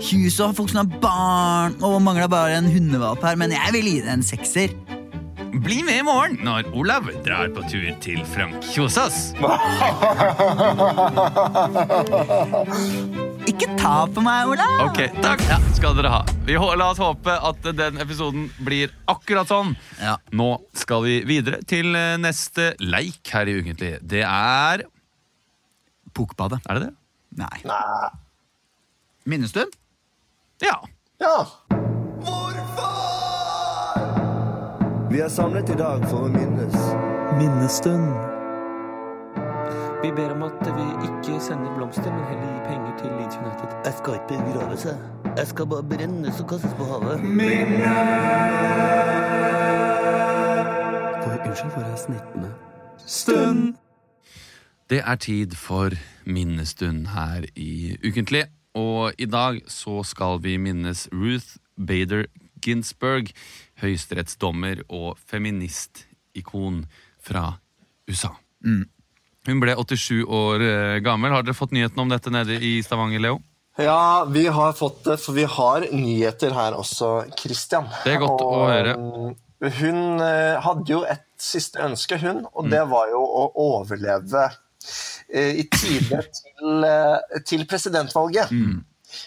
hus og folk som har barn og mangler bare en hundevalp her, men jeg vil gi det en sekser. Bli med i morgen når Olav drar på tur til Frank Kjosås. <laughs> Ikke ta på meg, Olav! Ok, takk skal dere ha. Vi hå- La oss håpe at den episoden blir akkurat sånn. Ja. Nå skal vi videre til eh, neste leik her i Ukentlig. Det er Pukkbadet. Er det det? Nei. Nei. Minnestund? Ja. Ja. Vi er samlet i dag for å minnes. Minnestund. Vi ber om at vi ikke sender blomster, men heller gir penger til Leeds United. Jeg skal ikke begrave seg. Jeg skal bare brennes og kastes på havet. For, unnskyld, for jeg snittene? Det er tid for minnestund her i Ukentlig. Og i dag så skal vi minnes Ruth Bader Ginsburg, høyesterettsdommer og feministikon fra USA. Hun ble 87 år eh, gammel. Har dere fått nyheten om dette nede i Stavanger, Leo? Ja, vi har fått det, for vi har nyheter her også, Christian. Det er godt å høre. mm, Hun eh, hadde jo et siste ønske, hun, og Mm. det var jo å overleve eh, i tide <laughs> til, til presidentvalget. Mm.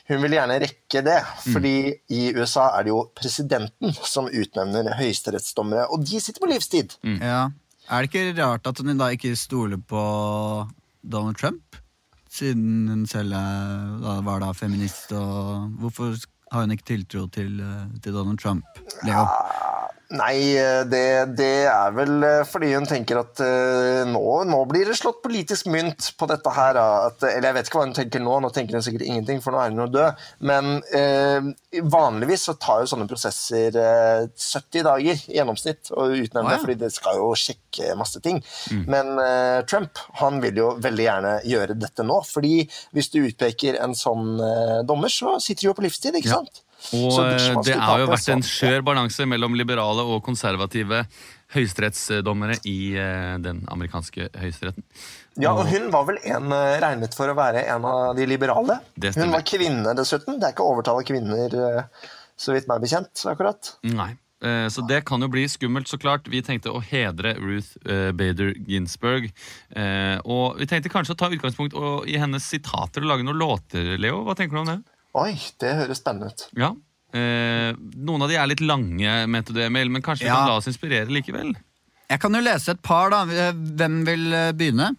Hun vil gjerne rekke det, fordi i USA er det jo presidenten som utnevner høyesterettsdommere, og de sitter på livstid. Mm. Ja. Er det ikke rart at hun da ikke stoler på Donald Trump? Siden hun selv da var da feminist, og hvorfor har hun ikke tiltro til, eh, til Donald Trump? Leo? Nei, det, det er vel eh, fordi hun tenker at eh, nå, nå blir det slått politisk mynt på dette her. At, eller jeg vet ikke hva hun tenker nå, nå tenker hun sikkert ingenting, for nå er hun jo død. Men eh, vanligvis så tar jo sånne prosesser eh, 70 dager i gjennomsnitt å utnevne, Å, ja. fordi det skal jo sjekke masse ting. Men eh, Trump han vil jo veldig gjerne gjøre dette nå, fordi hvis du utpeker en sånn eh, dommer, så sitter du jo på livstid, ikke Ja. sant? Og eh, det har jo vært en skjør balanse mellom liberale og konservative høyesterettsdommere i eh, den amerikanske høyesteretten. Ja, og hun var vel en eh, regnet for å være en av de liberale. Hun var kvinne, dessuten. Det er ikke overtall av kvinner, eh, så vidt meg bekjent, akkurat. Nei. Eh, Så det kan jo bli skummelt, så klart. Vi tenkte å hedre Ruth eh, Bader Ginsburg. Eh, Og vi tenkte kanskje å ta utgangspunkt i hennes sitater og lage noen låter, Leo. Hva tenker du om det? Oi, det høres spennende ut. Ja. Eh, noen av de er litt lange, mente du, Emil, men kanskje vi Ja. kan la oss inspirere likevel? Jeg kan jo lese et par, da. Hvem vil eh, begynne?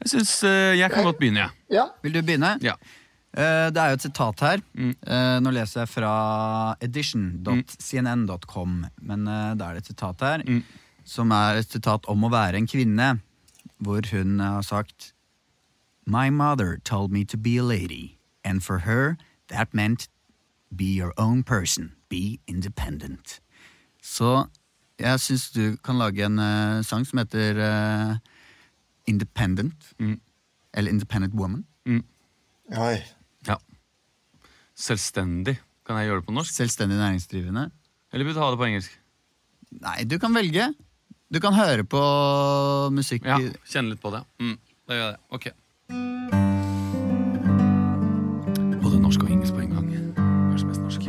Jeg syns eh, jeg kan godt begynne, jeg. Ja. Vil du begynne? Ja. Eh, Det er jo et sitat her. Mm. Eh, Nå leser jeg fra edition.cnn.com, men eh, da er det et sitat her, Mm. som er et sitat om å være en kvinne, hvor hun har sagt My mother told me to be a lady, and for her that meant be your own person, be independent. Så jeg syns du kan lage en uh, sang som heter uh, Independent, Mm. eller Independent Woman. Oi. ja. Selvstendig. Kan jeg gjøre det på norsk? Selvstendig næringsdrivende. Eller vil du ha det på engelsk? Nei, du kan velge. Du kan høre på musikk Ja, Kjenne litt på det. Mm, da gjør jeg det. Ok. Norsk og engelsk på en gang. Kanskje mest norsk.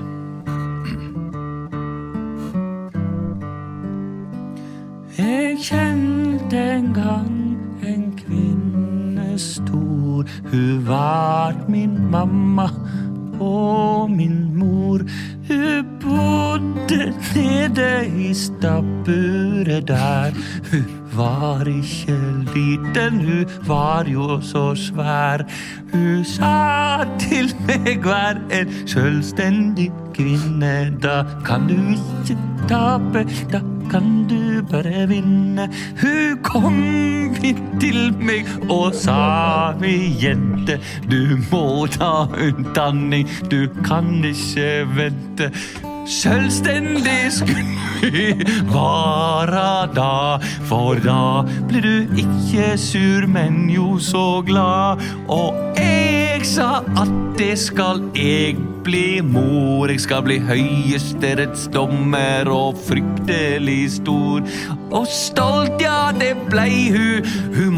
Jeg kjente en gang en kvinne stor. Hun var min mamma og min mor. Hun bodde nede i stabburet der. Hun var ikke liten, hun var jo så svær. Hun sa til meg vær en selvstendig kvinne. Da kan du ikke tape, da kan du bare vinne. Hun kom til meg og sa mi jente, du må ta utdanning, du kan ikke vente. Selvstendig skulle være da, for da blir du ikke sur, men jo så glad. Og jeg sa at det skal jeg bli mor. Jeg skal bli høyesterettsdommer og fryktelig stor. Og stolt, ja, det blei hun, hun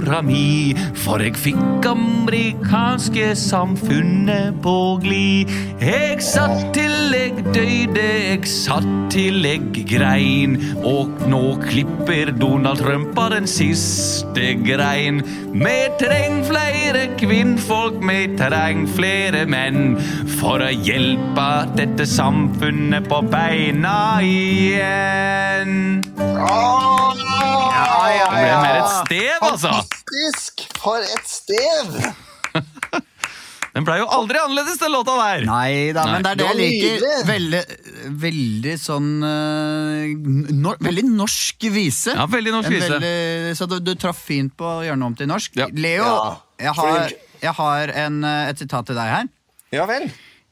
mora mi. For jeg fikk amerikanske samfunnet på glid. Jeg satt til jeg døde, jeg satt til jeg grein. Og nå klipper Donald Trumpa den siste grein. Vi treng flere kvinnfolk, vi treng flere menn. For å hjelpe dette samfunnet på beina igjen. Det ble mer et stev, altså. Fantastisk! For et sted! <laughs> Den blei jo aldri annerledes, den låta der. Nei da, men det er det jeg liker. Veldig, veldig sånn eh, nor Veldig norsk vise. Ja, veldig norsk En vise. veldig- så du, du traff fint på å gjøre noe om til norsk. Ja. Leo, Ja, jeg har, flink. jeg har en, eh, et sitat til deg her. Ja vel.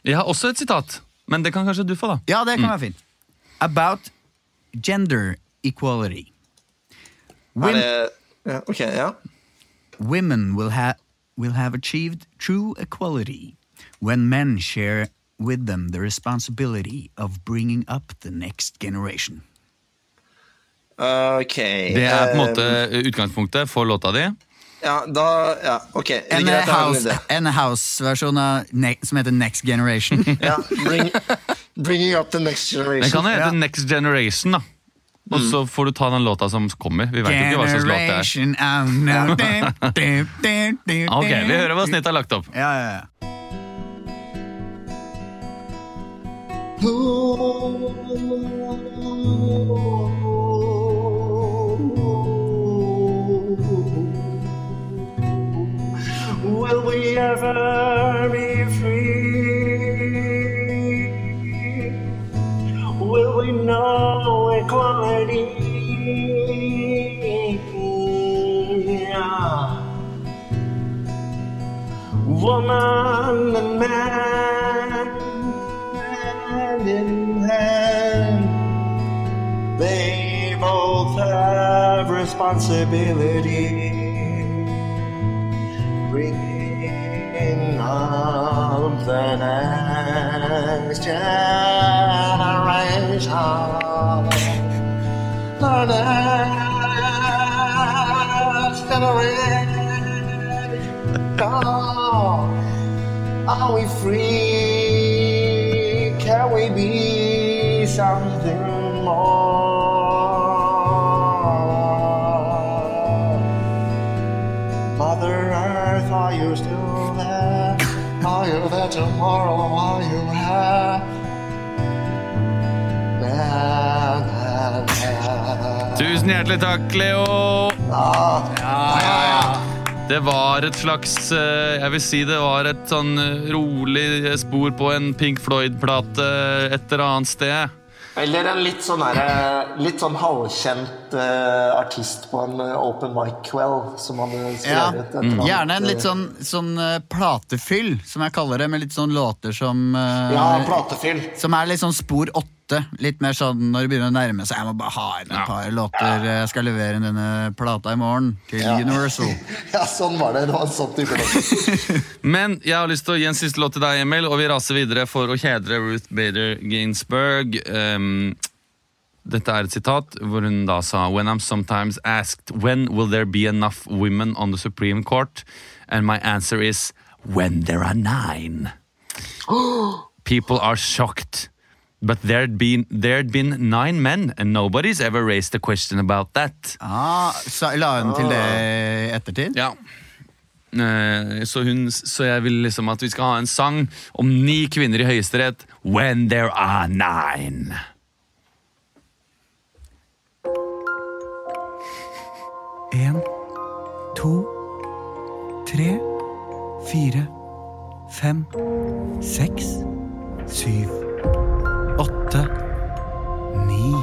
Jeg har også et sitat, men det kan kanskje du få, da. Ja, det kan være fint. About gender equality. Er Wom- det ja, Ok, ja. Women will, ha will have achieved true equality when men share with them the responsibility of bringing up the next generation. Ok. Det er på en måte utgangspunktet for låta di. Ja, da Ja, ok. En house- house-versjon av ne som heter Next Generation. Ja, bring, bringing up the next generation. Den kan hete Ja. Next Generation, da. Og så får du ta den låta som kommer. Vi vet ikke hva slags låt det er. <laughs> <laughs> Ok, Vi hører hva snittet har lagt opp. Ja, ja, ja. Will we ever be will we know equality? Woman and man hand in hand, they both have responsibility. Bringing up the next child. Are we free? Can we be something more? Mother Earth, are you still there? Are you there tomorrow? Are you here? Tusen hjertelig takk, Leo. Ah, Det var et slags eh, Jeg vil si det var et sånn eh, rolig spor på en Pink Floyd-plate et eller annet sted. Eller en litt sånn, der, litt sånn halvkjent uh, artist på en eh, open mic-kveld som hadde Ja, skrevet et eller. Gjerne en litt sånn, sånn eh, platefyll, som jeg kaller det, med litt sånn låter som uh, Ja, platefyll. Som er litt sånn spor åtte. Litt mer sånn når det begynner å nærme seg. Jeg må bare ha inn et Ja. par låter. Jeg skal levere inn denne plata i morgen til Ja. Universal. <laughs> Ja, sånn var det. Det var en sånn type låt. <laughs> Men jeg har lyst til å gi en siste låt til deg, Emil, og vi raser videre for å kjedre Ruth Bader Ginsburg. Um, dette er et sitat hvor hun da sa When I'm sometimes asked when will there be enough women on the Supreme Court, and my answer is when there are nine. <gasps> People are shocked. But there'd been, there'd been nine men, and nobody's ever raised a question about that. Ah, så la hun til det i ettertid? Ja. Eh, Så, hun, så jeg vil liksom at vi skal ha en sang om ni kvinner i Høyesterett. When there are nine. En, to, tre, fire, fem, seks, syv, åtte, ni.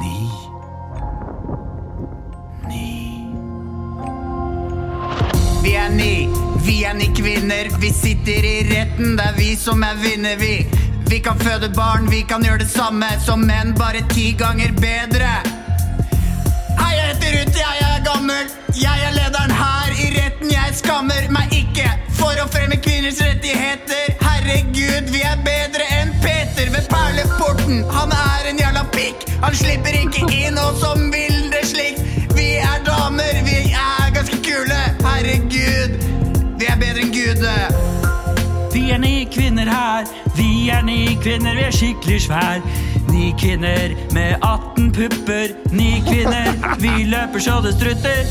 Ni. Ni. Vi er ni, vi er ni kvinner. Vi sitter i retten, det er vi som er vinner, vi. Vi kan føde barn, vi kan gjøre det samme som menn, bare ti ganger bedre. Hei, jeg heter Ruth, jeg er gammel. Jeg er lederen her i retten, jeg skammer meg ikke for å fremme kvinners rettigheter. Herregud, vi er bedre enn Peter ved perleporten. Han er en jævla pikk, han slipper ikke inn, og som vil det slikt. Vi er damer, vi er ganske kule. Herregud, vi er bedre enn Gude. Vi er ni kvinner her, vi er ni kvinner, vi er skikkelig svær. Ni kvinner med 18 pupper, ni kvinner, vi løper så det strutter.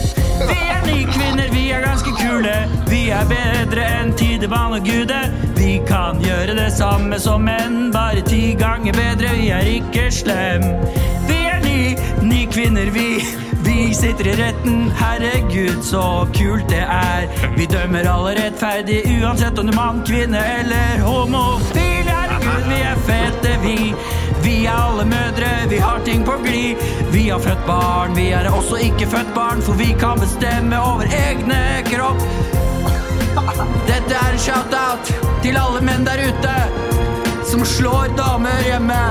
Vi er ni kvinner, vi er ganske kule, vi er bedre enn Tidemann og Gude. Vi kan gjøre det samme som menn, bare ti ganger bedre, vi er ikke slem. Vi er ni, ni kvinner, vi. Vi sitter i retten, herregud så kult det er. Vi dømmer alle rettferdig, uansett om du er mann, kvinne eller homofil. Herregud, vi er fete, vi. Vi er alle mødre, vi har ting på glid. Vi har født barn, vi er også ikke født barn, for vi kan bestemme over egne kropp. Dette er en shout-out til alle menn der ute som slår damer hjemme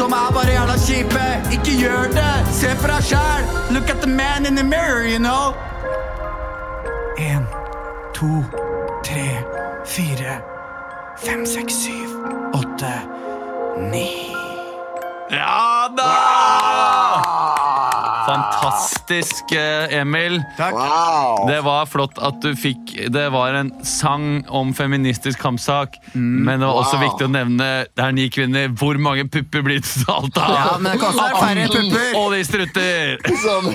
som er bare jævla kjipe. Ikke gjør det! Se for deg sjæl! Look at the man in the mirror, you know. En, to, tre, fire, fem, seks, syv, åtte, ni. Ja da! Fantastisk, Emil. Emil. Wow! Det var flott at du fikk Det var en sang om feministisk kampsak, men det var også viktig å nevne Det er ni kvinner. Hvor mange pupper blir det totalt av? Ja, men det kan også være færre pupper. Og de strutter! Sånn.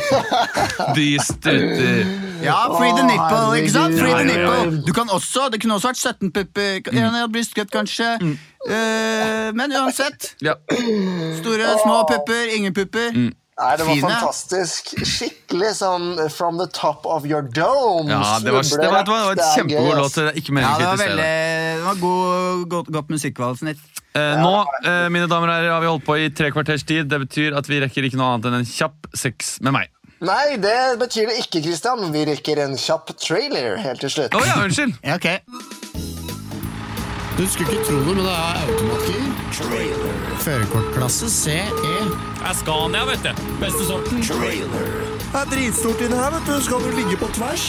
De strutter. Ja, free the nipple, ikke sant? Free the nipple. Du kan også, Det kunne også vært 17 pupper. En brystkutt, kanskje. Eh, men uansett. Ja. Store, små pupper, ingen pupper. Nei, det var Fine. fantastisk. Skikkelig sånn from the top of your dome. Ja, det var, det var, det var et Det kjempegod låt. Det ikke Ja, meningen det å var kritisere veldig det. Det var god, godt, godt musikkvalgsnitt. Eh, nå, eh, mine damer og herrer, har vi holdt på i tre kvarters tid. Det betyr at vi rekker ikke noe annet enn en kjapp sex med meg. Nei, det betyr det ikke, Christian. Vi rekker en kjapp trailer helt til slutt. Å ja, unnskyld. Ja, ok. Du skulle ikke tro det, men det er automatgir. Førerkortklasse CE. Det er Scania, vet du. Beste sorten. Trailer. Det er dritstort inni her, vet du. Skal du ligge på tvers?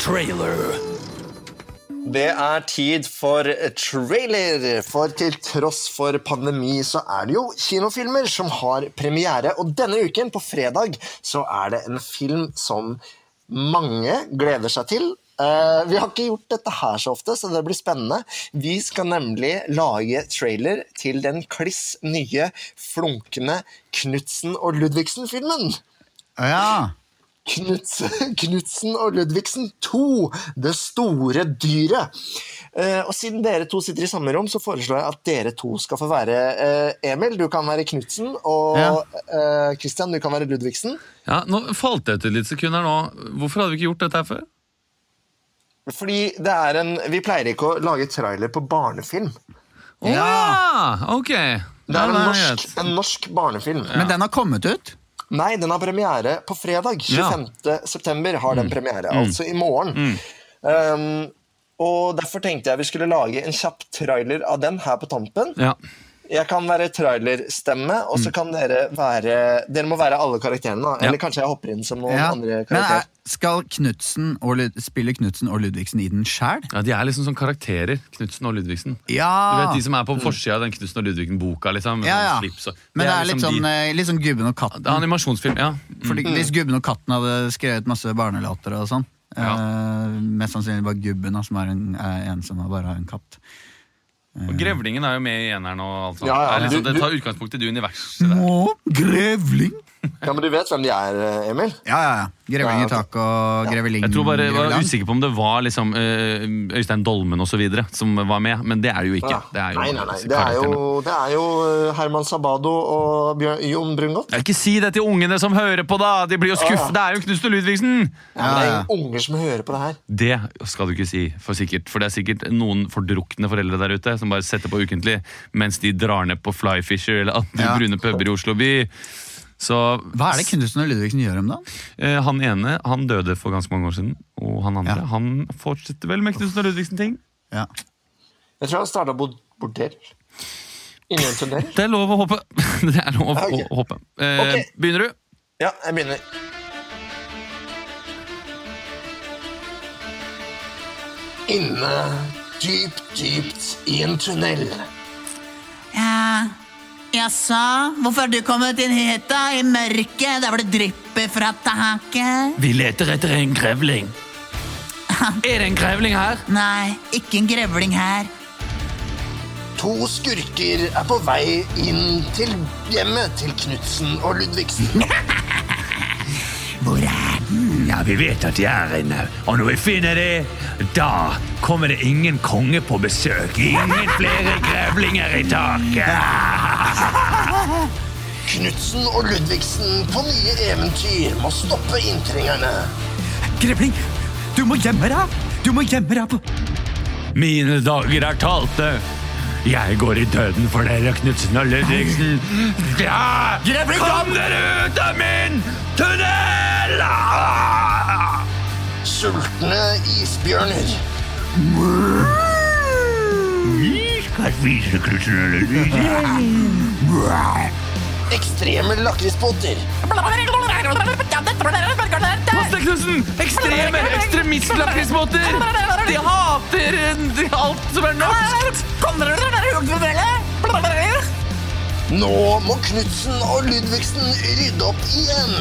Trailer. Det er tid for trailer, for til tross for pandemi så er det jo kinofilmer som har premiere, og denne uken, på fredag, så er det en film som mange gleder seg til. Eh, vi har ikke gjort dette her så ofte, så det blir spennende. Vi skal nemlig lage trailer til den kliss nye, flunkende Knutsen og Ludvigsen-filmen. Ja. Knutsen, <laughs> Knutsen og Ludvigsen 2, Det store dyret. Uh, og siden dere to sitter i samme rom, så foreslår jeg at dere to skal få være uh, Emil, du kan være Knutsen, og Ja. Uh, Christian, du kan være Ludvigsen. Ja, nå falt jeg ut et lite sekund her nå. Hvorfor hadde vi ikke gjort dette her før? Fordi det er en Vi pleier ikke å lage trailer på barnefilm. Å ja! Ok. Det er en norsk, en norsk barnefilm. Men den har kommet ut? Nei, den har premiere på fredag. Ja. 25. september har Mm. den premiere, altså i morgen. Um, og Derfor tenkte jeg vi skulle lage en kjapp trailer av den her på tampen. Ja. Jeg kan være trailerstemme, og så kan dere være Dere må være alle karakterene. da. Mm. Ja. Eller kanskje jeg hopper inn som noen Ja. andre Men er, karakterer. skal Knutsen og Lud spille Knutsen og Ludvigsen i den sjæl? ja, De er liksom sånn karakterer, Knutsen og Ludvigsen. Du vet De som er på forsida av den Knutsen og Ludvigsen-boka. liksom, ja, sånn ja. slips og- Men det er liksom litt sånn, de- eh, litt sånn Gubben og katten. Det er animasjonsfilm, ja. Fordi Hvis Gubben og katten hadde skrevet masse barnelåter og sånn Ja. uh, Mest sannsynlig bare Gubben, som er en, er en som bare har en katt. Og Grevlingen er jo med i eneren og alt sånt. Ja, ja, Det, er liksom, det tar utgangspunkt i det universet der. Å, grevling! Ja, men Du vet hvem de er, eh, Emil? Ja, ja, ja. Grevling i taket og greveling Jeg tror bare jeg var usikker på om det var liksom eh, Øystein Dolmen videre som var med, men det er det jo ikke. Det er jo nei, nei, nei. Det er jo, det er jo eh, Herman Sabado og Bjørn, Jon Brungot. Ikke si det til ungene som hører på, da! De blir jo skuffet. Ja. Det er jo Knust og Ludvigsen! Ja, men det er jo unger som hører på det her. Det skal du ikke si, for sikkert. For det er sikkert noen fordrukne foreldre der ute som bare setter på ukentlig mens de drar ned på Flyfisher eller andre Ja. brune puber i Oslo by. Så Hva er det Knutsen og Ludvigsen gjør om dagen? eh, Han ene han døde for ganske mange år siden, og han andre Ja. han fortsetter vel med Knutsen og Ludvigsen-ting. Ja. Jeg tror han starta bordell. Inni en tunnel. Det er lov å håpe. <laughs> Det er lov Ja, ok. å håpe. Eh, okay. Begynner du? Ja, jeg begynner. Inne dypt, dypt i en tunnel. Ja, jaså? Hvorfor har du kommet inn hit da, i mørket, der hvor det drypper fra taket? Vi leter etter en grevling. Er det en grevling her? Nei, ikke en grevling her. To skurker er på vei inn til hjemmet til Knutsen og Ludvigsen. <laughs> Hvor er? Ja, vi vet at de er inne. Og når vi finner de, da kommer det ingen konge på besøk. Ingen flere grevlinger i taket. <laughs> Knutsen og Ludvigsen på nye eventyr må stoppe inntrengerne. Grevling, du må gjemme deg. Du må gjemme deg på Mine dager er talte. Jeg går i døden for dere, Knutsen og Ludvigsen. Ja! Kom dere ut av min tunnel! Ah! Sultne isbjørner. Vi skal spise Knutsen og Ludvigsen. Ekstreme lakrisbåter. Pass deg, Knutsen! Ekstreme ekstremistlakrisbåter! De hater alt som er norsk! Nå må Knutsen og Ludvigsen rydde opp igjen.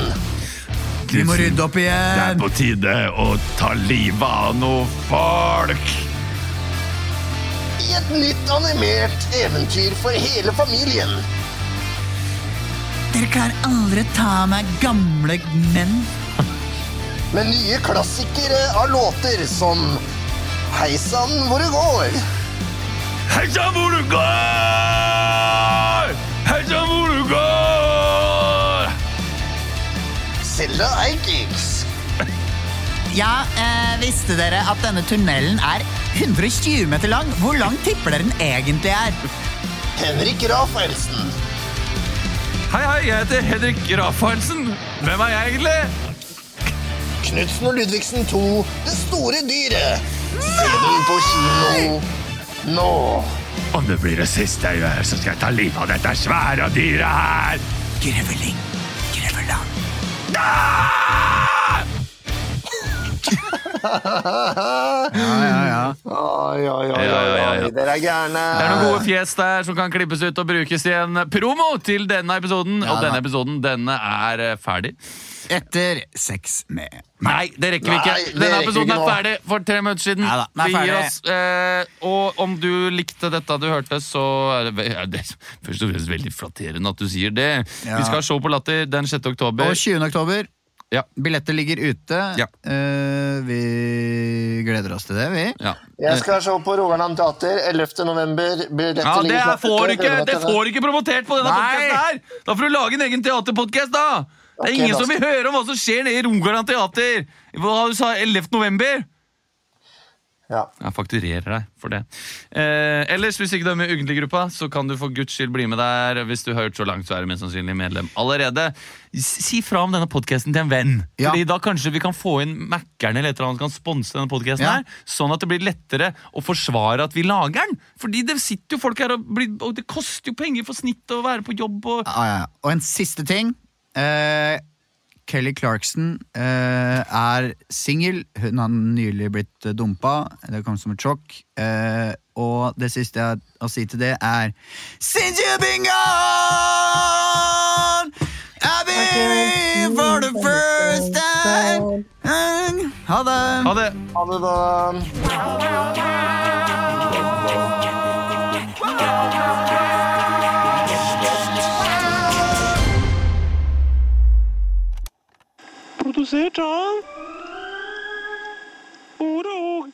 Vi må rydde opp igjen. Det er på tide å ta livet av noe folk. I et nytt animert eventyr for hele familien. Dere klarer aldri ta meg gamle menn. Med nye klassikere av låter som Hei sann, hvor det går. Hei sann, hvor du går! Hei sann, hvor du går! Selda Eikiks. Ja, eh, visste dere at denne tunnelen er 120 meter lang? Hvor lang tipper dere den egentlig er? Henrik Rafaelsen. Hei, hei, jeg heter Henrik Rafaelsen. Hvem er jeg egentlig? Knutsen og Ludvigsen 2, Det store dyret. Se den på kino nå. Om det blir det siste jeg gjør, så skal jeg ta livet av dette svære dyret her. Grevling. Greveland. <laughs> Ja, ja, ja. Oi, oi, oi, Dere er gærne. Det er noen gode fjes der som kan klippes ut og brukes i en promo til denne episoden. Og denne episoden denne er eh, ferdig. Etter sex med Nei, det rekker vi ikke. Nei, Denne episoden er ferdig for tre minutter siden. Er vi gir oss. Eh, og om du likte dette du hørte, så er det, ja, det er først og fremst veldig flatterende at du sier det. Vi skal ha show på Latter den 6. oktober. Og 20. oktober. Ja. Billetter ligger ute. Ja. Uh, vi gleder oss til det, vi. Ja. Jeg skal se på Rogaland Teater 11. november. Billetter Ja, det er, får du ikke, det får du ikke promotert på denne podkasten podcasten her! Da får du lage en egen teaterpodcast, da! Det er okay, ingen da som vil høre om hva som skjer nede i Rogaland Teater! Hva du sa 11. november? Ja. Jeg fakturerer deg for det. Eh, ellers, hvis ikke du er med i Ukentlig-gruppa, så kan du for guds skyld bli med der. Hvis du har hørt så langt, så er du mest sannsynlig medlem allerede. Si fra om denne podkasten til en venn. Ja. Fordi da kanskje vi kan få inn Mækkern eller et eller annet som kan sponse denne podcasten Ja. her, sånn at det blir lettere å forsvare at vi lager den. Fordi det sitter jo folk her og, blir, og det koster jo penger for snittet å være på jobb. Og, ja. ja. Og en siste ting. Eh, Kelly Clarkson eh, er singel. Hun har nylig blitt eh, dumpa. Det kom som et sjokk. Eh, og det siste jeg har å si til det, er Since you've been gone, I've been for the first time. Ha det. ha det! Ha det, da. Rosetta? Oder